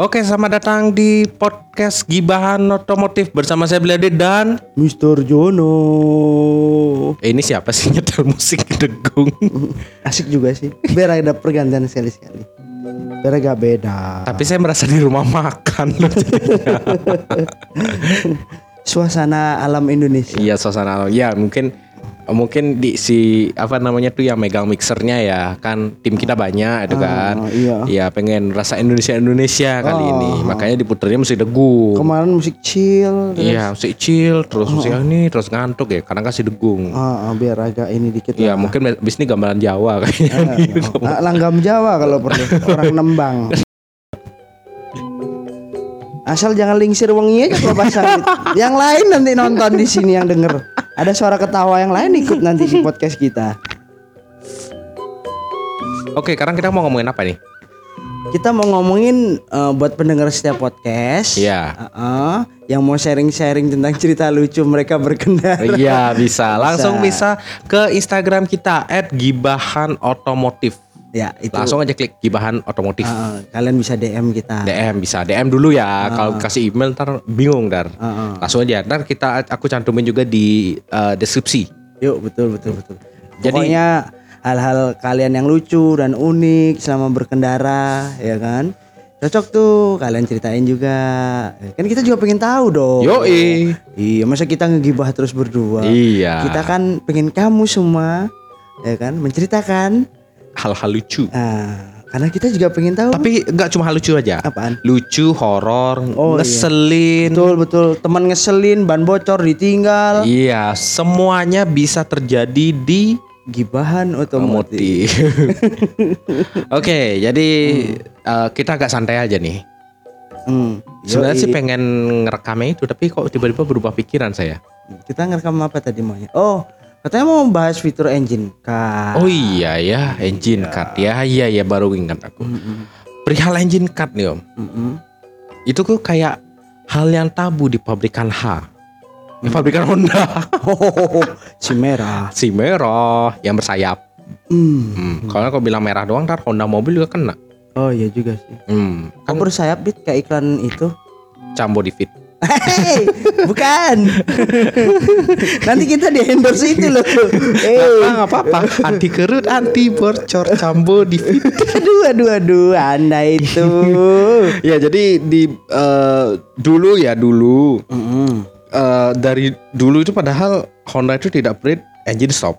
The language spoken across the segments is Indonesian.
Oke, selamat datang di podcast Gibahan Otomotif bersama saya Belade dan Mister Jono. eh, ini siapa sih nyetel musik degung? Asik juga sih. Biar ada pergantian sekali-sekali. Biar agak beda. Tapi saya merasa di rumah makan loh. Suasana alam Indonesia. Iya, suasana alam. Ya, mungkin mungkin di si apa namanya tuh yang megang mixernya ya kan tim kita banyak itu kan. iya. Iya, pengen rasa Indonesia Indonesia kali Oh. ini. Makanya diputernya musik degung. Kemarin musik chill. terus- Iya, musik chill, terus musik ini, terus ngantuk ya, karena kasih degung. Ah, ah, biar agak ini dikit lah. mungkin bis ini gambaran Jawa kayaknya. Ah, langgam Jawa kalau perlu orang nembang. Asal jangan lingsir wengi aja kalau pasang. Yang lain nanti nonton di sini yang denger. Ada suara ketawa yang lain ikut nanti di podcast kita. Oke, sekarang kita mau ngomongin apa nih? Kita mau ngomongin eh, buat pendengar setiap podcast. Iya. Heeh, yang mau sharing-sharing tentang cerita lucu mereka berkendara. Iya bisa langsung Bisa. bisa ke Instagram kita @gibahan_otomotif. Ya, itu. Langsung aja klik Gibahan Otomotif. Heeh, kalian bisa DM kita. DM bisa DM dulu ya. Kalau kasih email ntar bingung dar. Heeh. Langsung aja. Ntar kita aku cantumin juga di eh, deskripsi. Yuk, betul betul betul. Jadi- Pokoknya hal-hal kalian yang lucu dan unik selama berkendara, ya kan? Cocok tuh kalian ceritain juga. Kan kita juga pengen tahu dong. Yoi. Iya, masa kita ngegibah terus berdua? Iya. Kita kan pengen kamu semua ya kan menceritakan hal-hal lucu. ah, karena kita juga pengen tahu Tapi nggak cuma hal lucu aja. apaan. Lucu, horor, Oh, iya. ngeselin. Betul betul, teman ngeselin, ban bocor ditinggal, Iya, semuanya bisa terjadi di gibahan otomotif. Oke, jadi eh, kita agak santai aja nih. Hmm. Sebenarnya sih pengen ngerekamnya itu, tapi kok tiba-tiba berubah pikiran saya. kita ngerekam apa tadi maunya? Oh, katanya mau bahas fitur engine car. Oh iya ya, engine card ya, iya ya baru ingat aku. Mm-mm. Perihal engine card nih om, Mm-mm. itu tuh kayak hal yang tabu di pabrikan H, di pabrikan Honda, Oh, si merah. si merah yang bersayap. Hmm. Hmm. Kalau kau bilang merah doang, ntar Honda mobil juga kena. Oh iya juga sih. Hmm. Kan Kan bersayap bit kayak iklan itu. Cambo di fit. Hei, bukan. Nanti kita di endorse itu loh. Eh, nggak apa-apa anti kerut anti bocor cambo di fit aduh, aduh, aduh, anda itu. ya jadi di eh, dulu ya dulu Mm-mm. eh, dari dulu itu padahal Honda itu tidak breed engine stop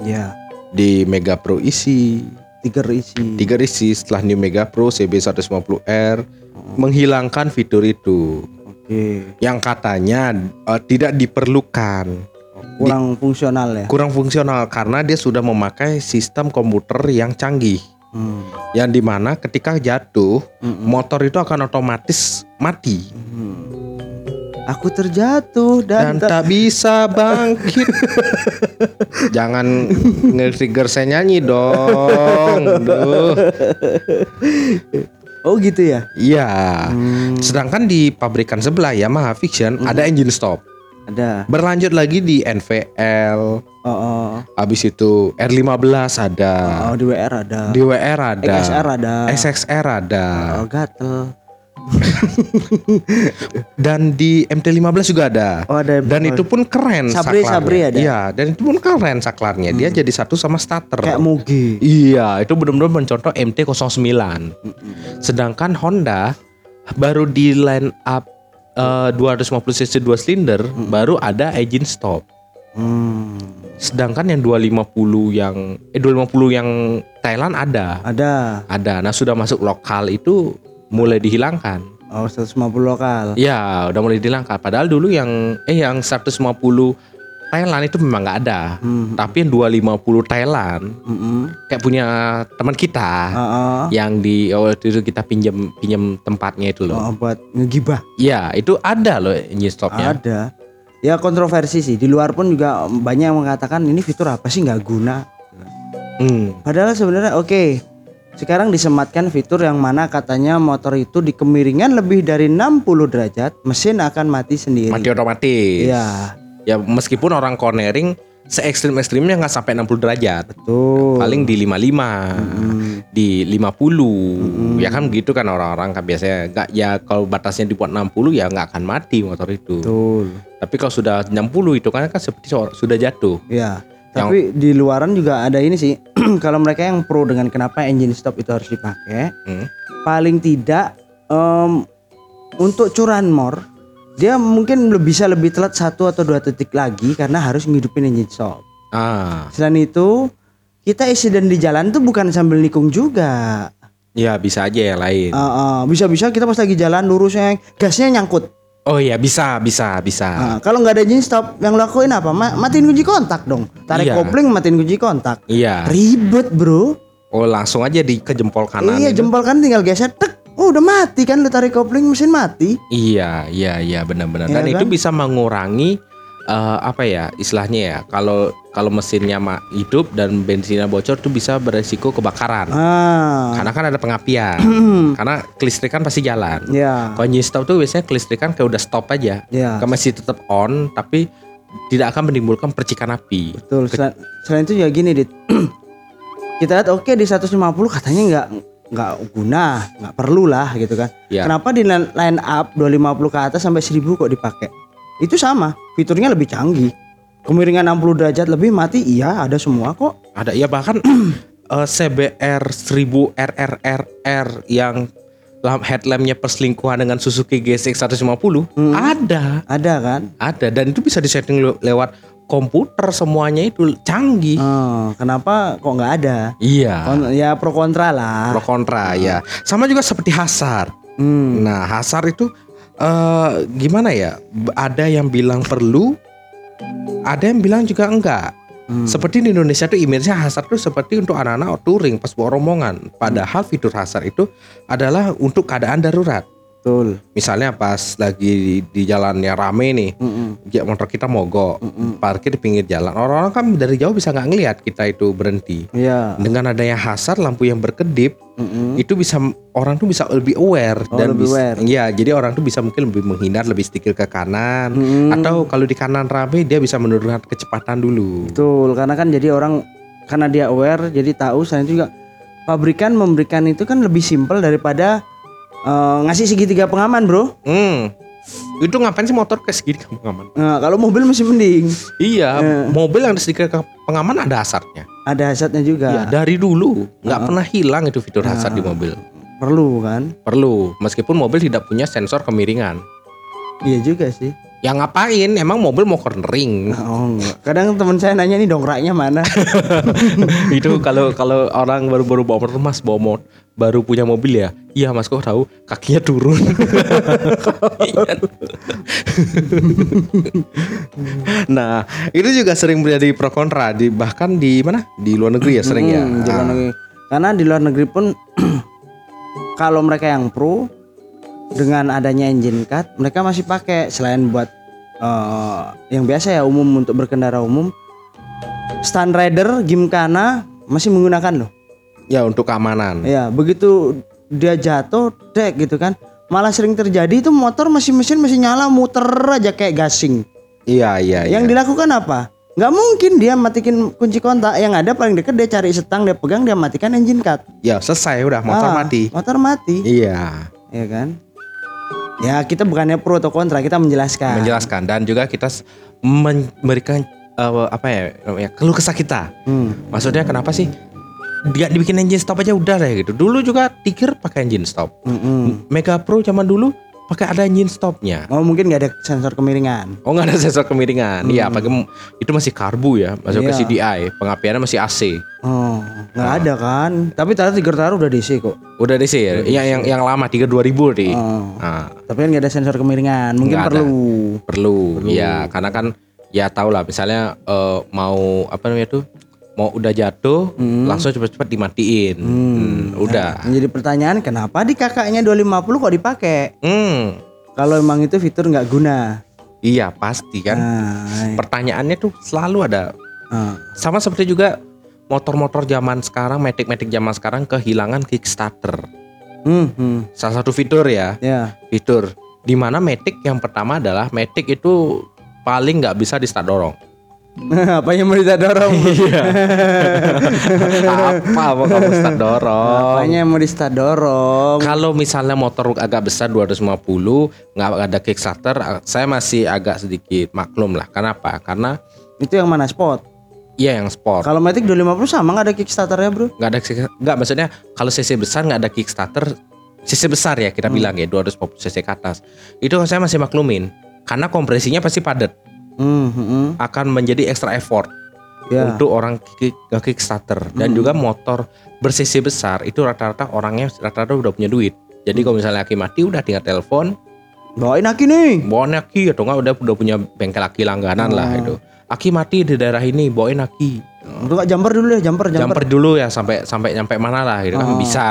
Ya, di Mega Pro isi tiga isi. tiga isi setelah New Mega Pro CB 150R menghilangkan fitur itu Oke. yang katanya eh, tidak diperlukan Kurang fungsional ya. kurang fungsional karena dia sudah memakai sistem komputer yang canggih Hmm. yang di mana ketika jatuh Mm-mm. motor itu akan otomatis mati Hmm. Aku terjatuh dan, dan tak bisa bangkit. Jangan nge-trigger saya nyanyi dong. Duh. Oh gitu ya. Iya. Hmm, Sedangkan di pabrikan sebelah Yamaha Fiction ada engine stop. ada. Berlanjut lagi di NVL, Oh, oh, habis itu R15 ada, oh di WR ada. di WR ada, XR ada. SXR ada, Oh, gatel. dan di MT15 juga ada. Oh ada. Dan itu pun keren Sabri- saklarnya. Sabri ada? Hmm. Iya, dan itu pun keren saklarnya. Dia jadi satu sama starter. kayak Mugi. Iya, itu benar-benar mencontoh MT-09. Sedangkan Honda baru di line up eh, 250 cc 2 silinder baru ada engine stop. Hmm. Sedangkan yang 250 yang eh 250 yang Thailand ada. Ada. Ada. Nah, sudah masuk lokal itu mulai dihilangkan. Oh 150 lokal. Ya, udah mulai dihilangkan. Padahal dulu yang eh yang 150 Thailand itu memang nggak ada. Hmm. Tapi yang 250 Thailand Mm-mm. kayak punya teman kita Oh, oh. yang di oh, itu kita pinjam pinjam tempatnya itu loh. Oh, buat ngegibah. Iya, itu ada loh engine stopnya. Ada. Ya kontroversi sih. Di luar pun juga banyak yang mengatakan ini fitur apa sih nggak guna. Hmm. Padahal sebenarnya oke. Sekarang disematkan fitur yang mana katanya motor itu di kemiringan lebih dari 60 derajat, mesin akan mati sendiri. Mati otomatis. Iya. Ya meskipun orang cornering se ekstrim ekstrimnya nggak sampai 60 derajat. Betul. Paling di 55, di 50. Ya kan gitu kan orang-orang kan biasanya nggak ya kalau batasnya dibuat 60 ya nggak akan mati motor itu. Betul. Tapi kalau sudah 60 itu kan kan seperti sudah jatuh. Ya. Tapi di luaran juga ada ini sih. Kalau mereka yang pro dengan kenapa engine stop itu harus dipakai, Hmm. paling tidak em, untuk curanmor dia mungkin bisa lebih telat satu atau dua detik lagi karena harus ngidupin engine stop. Ah, Selain itu kita insiden di jalan tuh bukan sambil nikung juga. ya bisa aja yang lain. Ah, ah, bisa-bisa kita pas lagi jalan lurusnya gasnya nyangkut. Oh iya bisa, bisa, bisa. Nah, kalau nggak ada engine stop, yang lakuin apa? Ma- matiin kunci kontak dong. Tarik Iya. kopling, matiin kunci kontak. Iya. Ribet bro. Oh langsung aja di ke jempol kanan. iya itu. jempol kan tinggal geser, tek. Oh, udah mati kan lu tarik kopling mesin mati. Iya, iya, iya benar-benar. Dan Iya itu kan? bisa mengurangi eh, apa ya istilahnya ya. Kalau kalau mesinnya hidup dan bensinnya bocor itu bisa beresiko kebakaran. Ah, Karena kan ada pengapian. Karena kelistrikan pasti jalan. ya, Kalau engine stop tuh biasanya kelistrikan kayak udah stop aja. ya, Kan masih tetap on tapi tidak akan menimbulkan percikan api. betul. Selain, selain itu ya gini, dit. Kita lihat oke di 150 katanya nggak nggak guna, nggak perlu lah gitu kan. Ya. Kenapa di line up 250 ke atas sampai 1000 kok dipakai? Itu sama, fiturnya lebih canggih. Kemiringan 60 derajat lebih mati, iya ada semua kok. Ada ya bahkan eh, CBR 1000 RRRR yang lamp headlampnya perselingkuhan dengan Suzuki GSX 150 Hmm. ada Ada kan? ada dan itu bisa disetting le- lewat komputer semuanya itu canggih Oh, kenapa kok nggak ada? iya Kon- ya pro kontra lah. pro kontra ya sama juga seperti Hazard Hmm. nah Hazard itu eh gimana ya ada yang bilang perlu ada yang bilang juga enggak Hmm. Seperti di Indonesia tuh image-nya Hazard tuh seperti untuk anak-anak touring pas bawa rombongan. Padahal fitur Hazard itu adalah untuk keadaan darurat. Betul. Misalnya pas lagi di, di jalannya rame nih, Mm-mm. ya motor kita mogok, Mm-mm. parkir di pinggir jalan. Orang-orang kan dari jauh bisa nggak ngelihat kita itu berhenti. Iya. Dengan adanya Hazard lampu yang berkedip, Mm-mm. itu bisa orang tuh bisa lebih aware Oh, dan lebih bisa, aware. Iya, jadi orang tuh bisa mungkin lebih menghindar, lebih sedikit ke kanan. Mm-mm. Atau kalau di kanan rame dia bisa menurunkan kecepatan dulu. Betul, karena kan jadi orang karena dia aware jadi tahu selain itu juga pabrikan memberikan itu kan lebih simpel daripada eh, ngasih segitiga pengaman, Bro. Hmm. Itu ngapain sih motor segini kamu pengaman? Nah, kalau mobil masih mending. Iya, Eh. mobil yang sedikit ke pengaman ada hazardnya. Ada hazardnya juga. Iya, dari dulu nggak pernah hilang itu fitur hazard di mobil. Perlu kan? Perlu, meskipun mobil tidak punya sensor kemiringan. Iya juga sih. Ya ngapain? Emang mobil mau cornering? Oh, enggak. Kadang teman saya nanya nih dongkraknya mana? itu kalau kalau orang baru-baru bawa motor mas bawa motor baru punya mobil ya iya mas kok tahu kakinya turun nah itu juga sering menjadi pro kontra di bahkan di mana di luar negeri ya sering ya Hmm, di luar negeri. Karena di luar negeri pun kalau mereka yang pro dengan adanya engine cut, mereka masih pakai selain buat eh, yang biasa ya umum untuk berkendara umum. Stand rider Gymkhana masih menggunakan loh. Ya untuk keamanan Ya, begitu dia jatuh, dek gitu kan. Malah sering terjadi itu motor masih mesin masih nyala muter aja kayak gasing. iya iya iya Yang dilakukan apa? Nggak mungkin dia matikin kunci kontak. Yang ada paling deket dia cari setang, dia pegang, dia matikan engine cut. ya selesai udah motor Ah, mati Motor mati, iya ya kan? Ya kita bukannya pro atau kontra, kita menjelaskan. menjelaskan dan juga kita memberikan eh, apa ya namanya keluh kesah kita Hmm. Maksudnya kenapa sih? Dia dibikin engine stop aja udah deh gitu. Dulu juga Tiger pakai engine stop. Mm-mm. Mega Pro zaman dulu pakai ada engine stopnya. Oh mungkin nggak ada sensor kemiringan. Oh nggak ada sensor kemiringan. Iya, pakai itu masih karbu ya, masuk ke Iya. CDI. Pengapiannya masih AC. Oh nggak ada kan? Tapi ternyata Tiger Taru udah DC kok. Udah sih, ya. yang yang yang lama 3 2000 deh. Oh. Nah, Tapi kan nggak ada sensor kemiringan. Mungkin Nggak ada. perlu. perlu. Iya, karena kan ya tau lah misalnya eh, mau apa namanya tuh mau udah jatuh langsung cepet-cepet dimatiin. Hmm, udah. Menjadi pertanyaan kenapa di kakaknya 250 kok dipakai? Hmm. Kalau emang itu fitur nggak guna. Iya, pasti kan. Nah, pertanyaannya tuh selalu ada ah. sama seperti juga motor-motor zaman sekarang matic-matic zaman sekarang kehilangan kickstarter Hmm, hmm. salah satu fitur ya Ya. fitur di mana matic yang pertama adalah matic itu paling nggak bisa di start dorong Apanya mau kita dorong? Iya. apa mau kamu start dorong? Apanya mau di start dorong? Kalau misalnya motor agak besar 250 nggak ada Kickstarter, saya masih agak sedikit maklum lah. Kenapa? Karena Itu yang mana spot? iya yang sport. Kalau Matic 250 sama nggak ada Kickstarternya bro? nggak ada nggak maksudnya kalau cc besar nggak ada Kickstarter cc besar ya kita bilang ya 250 cc ke atas itu saya masih maklumin karena kompresinya pasti padat Hmm, hmm, hmm. akan menjadi extra effort Ya. untuk orang kick, Kickstarter dan juga motor ber-cc besar itu rata-rata orangnya rata-rata udah punya duit jadi kalau misalnya Aki mati udah tinggal telepon Bawain Aki nih. bawain Aki atau enggak udah udah punya bengkel Aki langganan lah itu Aki mati di daerah ini bawain Aki Untuk nggak jumper dulu ya, jumper, jumper. jumper dulu ya sampai sampai nyampe mana lah gitu kan Oh. bisa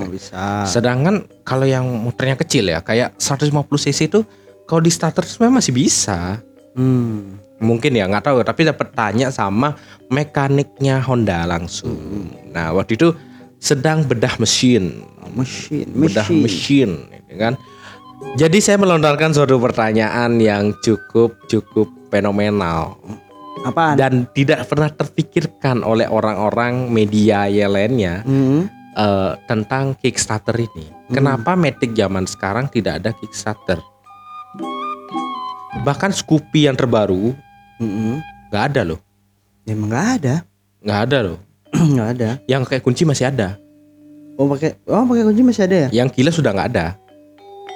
Oh, bisa. Sedangkan kalau yang motornya kecil ya kayak 150 cc itu kalau di starter sebenarnya masih bisa. Hmm. Mungkin ya nggak tahu tapi dapat tanya sama mekaniknya Honda langsung. Nah, waktu itu sedang bedah mesin. Mesin, Bedah mesin. mesin gitu kan. Jadi saya melontarkan suatu pertanyaan yang cukup cukup fenomenal Apaan? dan tidak pernah terpikirkan oleh orang-orang media yang lainnya Hmm. eh, tentang Kickstarter ini. Kenapa Matic zaman sekarang tidak ada Kickstarter? Bahkan Scoopy yang terbaru Hmm. nggak ada loh, Emang nggak ada. nggak ada loh. Nggak ada. Yang kayak kunci masih ada, Oh pakai, oh pakai kunci masih ada ya? yang gila sudah nggak ada.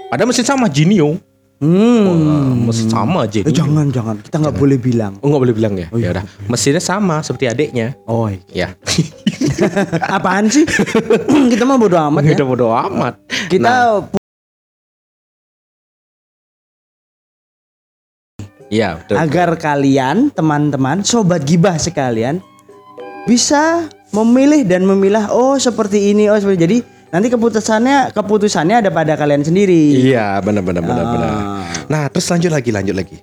Padahal mesin sama Genio, Hmm. mesin sama Eh, Genio. jangan jangan kita nggak boleh bilang. Oh nggak boleh bilang ya? Oh, ya iya. udah, mesinnya sama seperti adiknya. Oh, Ya, apaan sih? kita mah bodo amat ya. udah bodo amat. Kita Nah. Iya betul. agar kalian teman-teman sobat gibah sekalian bisa memilih dan memilah oh seperti ini oh seperti jadi nanti keputusannya keputusannya ada pada kalian sendiri. Iya benar benar benar benar. Ah. Nah, terus lanjut lagi, lanjut lagi.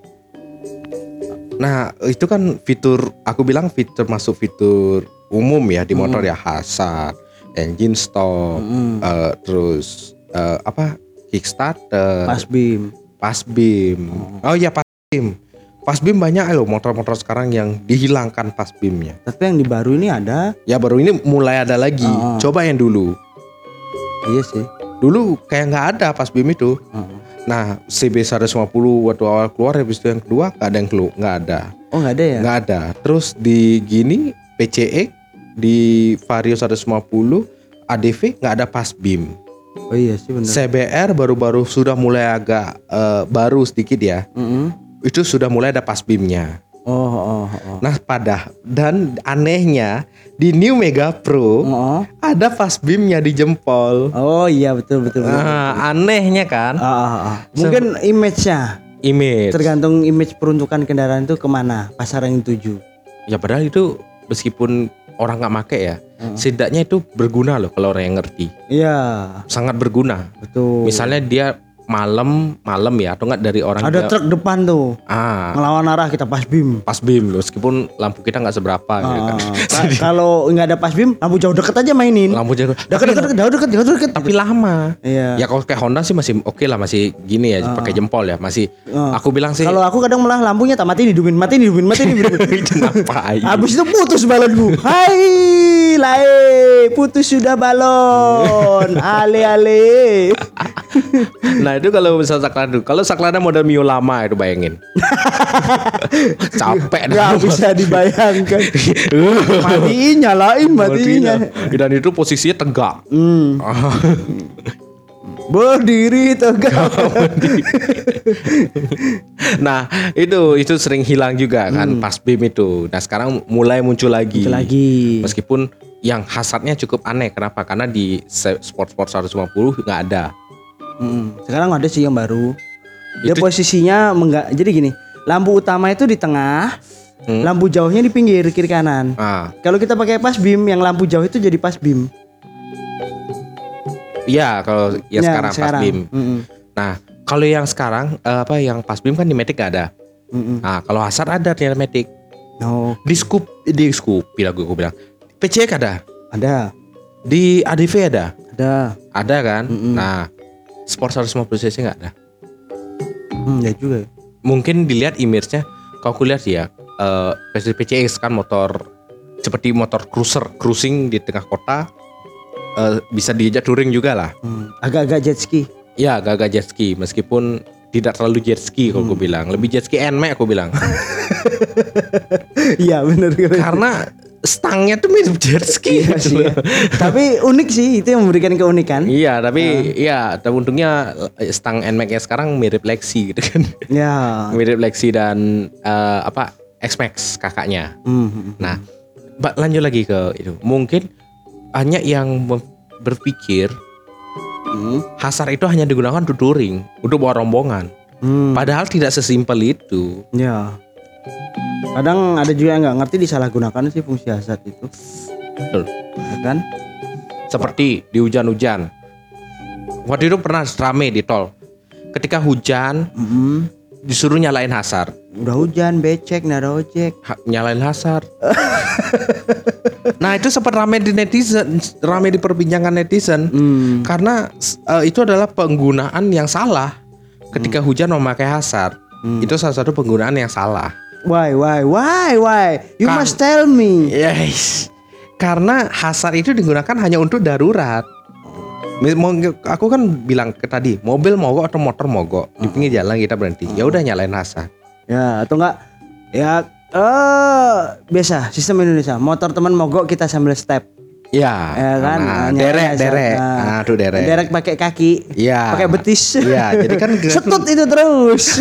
Nah, itu kan fitur aku bilang fitur masuk fitur umum ya di motor ya Hazard, engine stop, Mm. eh, terus eh, apa Kickstarter, Pas bim. Pasbim. Oh iya Pasbim. Pasbim banyak loh motor-motor sekarang yang dihilangkan Pasbimnya. Tapi yang di baru ini ada. Ya baru ini mulai ada lagi. Ah. Coba yang dulu. Iya sih. Dulu kayak nggak ada Pasbim itu. Ah. Nah, CB 150 waktu awal keluar habis itu yang kedua nggak ada yang keluar, nggak ada. Oh nggak ada ya? nggak ada. Terus di gini PCX di Vario 150 ADV nggak ada pas beam. Oh iya sih benar. CBR baru-baru sudah mulai agak eh, baru sedikit ya. Mm-mm. Itu sudah mulai ada pas beamnya. Oh oh oh. Nah pada dan anehnya di New Mega Pro Oh, ada pas beamnya di jempol. oh iya betul betul. betul. Nah, anehnya kan Ah, ah, ah. Mungkin image-nya image. tergantung image peruntukan kendaraan itu ke mana pasaran yang tuju. Ya padahal itu meskipun orang nggak make ya, Hmm. setidaknya itu berguna loh kalau orang yang ngerti. Iya Sangat berguna. betul. Misalnya dia malam malam ya atau enggak dari orang ada dia- truk depan tuh ah ngelawan arah kita pas bim. pas bim loh meskipun lampu kita nggak seberapa gitu kan. Ah, ka- kalau nggak ada pas bim, lampu jauh deket aja mainin. lampu jago Deket deket jauh deket jauh deket. tapi lama Iya. ya kalau kayak Honda sih masih oke lah masih gini ya pakai jempol ya masih Ah. aku bilang sih Kalau aku kadang malah lampunya tak mati dihidupin, mati dihidupin, mati dihidupin. ngapain Abis itu putus balonku. Hai, lae, putus sudah balon. Ale ale. Nah itu kalau misal Saklada kalau Saklada model Mio lama itu bayangin. Capek Gak bisa dibayangkan. matiin, nyalain, matiin. dan itu posisinya tegak. Hmm. Berdiri tegak. nah itu itu sering hilang juga kan pas bim itu. Nah sekarang mulai muncul lagi. Itu lagi. meskipun yang hasadnya cukup aneh. Kenapa? Karena di sport sport 150 nggak ada Mm, Sekarang ada sih yang baru. Dia Itu- posisinya mengga- jadi gini, lampu utama itu di tengah, Hmm. lampu jauhnya di pinggir kiri kanan. ah Kalau kita pakai pas bim, yang lampu jauh itu jadi pas bim. iya kalau ya, sekarang, pas bim Mm-mm. nah kalau yang sekarang eh, apa yang pas bim kan di Matic nggak ada Mm-mm. nah kalau hasad ada di Matic Oh, di scoop di scoop bilang gue bilang PCX ada ada, di ADV ada ada. ada kan Mm-mm. nah sport 150 cc nggak ada Hmm, ya juga. mungkin dilihat image-nya kalau aku lihat ya eh, PCX kan motor seperti motor cruiser cruising di tengah kota eh, bisa diajak touring juga lah. Hmm, agak-agak jet ski. Ya agak-agak jet ski meskipun tidak terlalu jet ski kalau gue bilang lebih jet ski NMAX aku bilang Iya benar karena stangnya tuh mirip jet ski Iya gitu sih. ya. Tapi unik sih itu yang memberikan keunikan. Iya, tapi ya, tapi untungnya eh, stang NMAX -nya sekarang mirip Lexi gitu kan. Ya. mirip Lexi dan eh, apa X-Max kakaknya. Hmm. Nah, Mbak lanjut lagi ke itu. Mungkin hanya yang berpikir Hmm. hasar itu hanya digunakan untuk touring, untuk bawa rombongan. Hmm. Padahal tidak sesimpel itu. Ya. Kadang ada juga yang nggak ngerti disalahgunakan sih fungsi hasad itu, Betul. ya kan? Seperti di hujan-hujan. Waktu itu pernah rame di tol. Ketika hujan Hmm. disuruh nyalain hasar. Udah hujan, becek, nggak ada ojek. Ha- nyalain hasar. nah itu sempat rame di netizen, rame di perbincangan netizen Hmm. karena eh, itu adalah penggunaan yang salah ketika hujan memakai hasar. Hmm. Itu salah satu penggunaan yang salah. Why, why, why, why? You Kan- must tell me. Yes. Karena hasar itu digunakan hanya untuk darurat. Aku kan bilang ke tadi, mobil mogok atau motor mogok di pinggir jalan kita berhenti. Ya udah nyalain hasar. Ya, atau enggak? Ya, eh biasa sistem Indonesia. Motor teman mogok kita sambil step. Ya, Ya kan? Nah, derek, derek. Nah, Nah, tuh derek. Derek pakai kaki. Iya. Pakai betis. Iya, jadi kan Setut itu terus.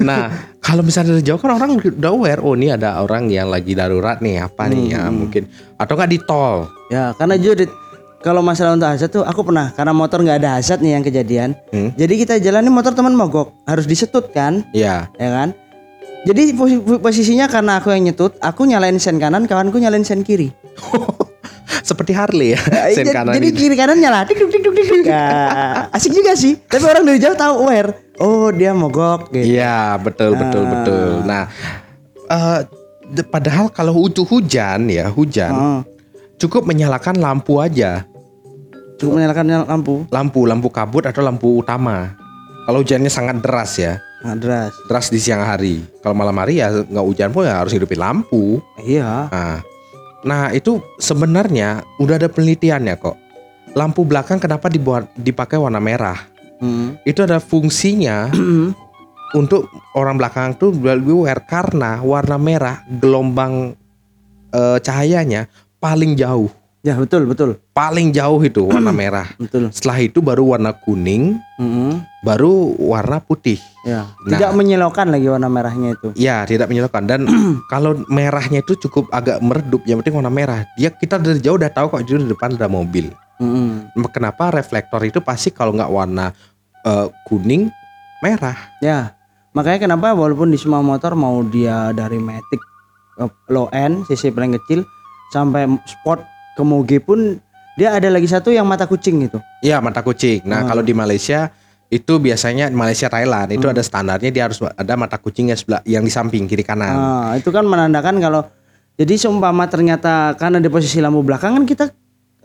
Nah, kalau misalnya dari jauh kan orang udah aware, oh ini ada orang yang lagi darurat nih, apa nih ya Hmm. mungkin atau nggak di tol. ya, karena jujur kalau masalah untuk hasad tuh aku pernah karena motor nggak ada hasad nih yang kejadian. Hmm. Jadi kita jalanin motor teman mogok, harus disetut kan? Ya, ya kan? Jadi posi- posisinya karena aku yang nyetut, aku nyalain sen kanan, kawanku nyalain sen kiri. seperti Harley ya, sen Jadi- kanan jadi ini. kiri kanan nyala, dik dik dik dik dik. Ya, asik juga sih. Tapi orang dari jauh tahu aware. Oh dia mogok gitu. Iya, betul betul Ah. betul. Nah, de- padahal kalau untuk hujan ya hujan Oh, cukup menyalakan lampu aja, cukup menyalakan lampu. lampu lampu kabut atau lampu utama. Kalau hujannya sangat deras ya, Nah, deras. deras di siang hari. Kalau malam hari ya nggak hujan pun ya harus hidupin lampu. Iya. Nah, nah itu sebenarnya udah ada penelitiannya kok. Lampu belakang kenapa dibuat dipakai warna merah? Hmm. Itu ada fungsinya untuk orang belakang tuh lebih aware karena warna merah gelombang eh, cahayanya paling jauh, ya betul betul paling jauh itu warna merah. betul. Setelah itu baru warna kuning, Mm-mm. baru warna putih. Ya. Nah. Tidak menyilaukan lagi warna merahnya itu. Ya, tidak menyilaukan dan kalau merahnya itu cukup agak meredup, yang penting warna merah. Dia kita dari jauh udah tahu kok itu di depan ada mobil. Mm-mm. Kenapa reflektor itu pasti kalau nggak warna eh, kuning, merah. Ya. Makanya kenapa walaupun di semua motor mau dia dari Matic eh, low end CC paling kecil sampai sport ke Moge pun dia ada lagi satu yang mata kucing itu. Iya, mata kucing. Nah, Hmm. kalau di Malaysia itu biasanya Malaysia Thailand itu ada standarnya dia harus ada mata kucingnya sebelah yang di samping kiri kanan. Nah, itu kan menandakan kalau jadi seumpama ternyata karena di posisi lampu belakang kan kita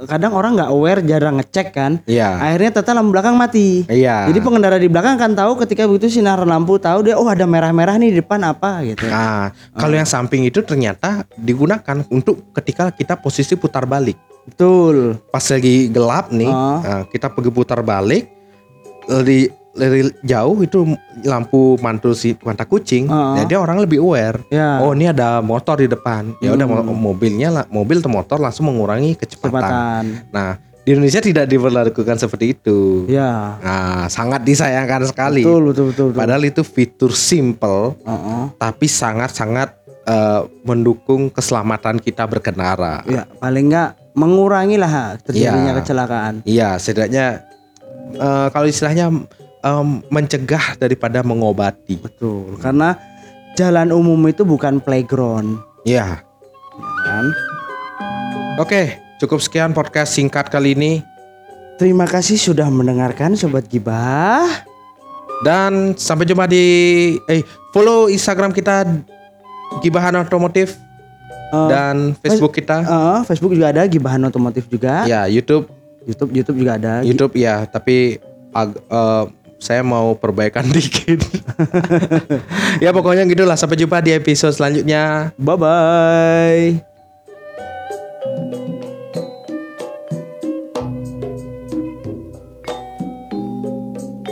kadang orang nggak aware jarang ngecek kan. Iya. Akhirnya ternyata lampu belakang mati. Iya. Jadi pengendara di belakang kan tahu ketika begitu sinar lampu tahu dia oh ada merah-merah nih di depan apa gitu. Nah, kalau yang samping itu ternyata digunakan untuk ketika kita posisi putar balik. Betul. Pas lagi gelap nih, Ah. nah, kita pergi putar balik dari dari jauh itu lampu mantul si mata kucing, Ah. jadi orang lebih aware. Ya. Oh, ini ada motor di depan. Ya udah Hmm. mo- mobilnya mobil atau motor langsung mengurangi kecepatan. kecepatan. Nah, di Indonesia tidak diberlakukan seperti itu. Ya. Nah, sangat disayangkan sekali. Betul betul betul. betul. Padahal itu fitur simple Heeh. tapi sangat-sangat eh, mendukung keselamatan kita berkendara. Ya, paling nggak mengurangi lah terjadinya Iya. kecelakaan. Iya, setidaknya eh, kalau istilahnya em, mencegah daripada mengobati. Betul. Karena jalan umum itu bukan playground, Iya. ya kan? Oke, cukup sekian podcast singkat kali ini Terima kasih sudah mendengarkan sobat gibah. dan sampai jumpa di eh follow Instagram kita Gibahan Otomotif Eh, dan Facebook kita. eh, Facebook juga ada gibahan otomotif juga. Ya, YouTube YouTube YouTube juga ada. YouTube ya, tapi ag- eh, saya mau perbaikan dikit. ya pokoknya gitulah sampai jumpa di episode selanjutnya. Bye bye.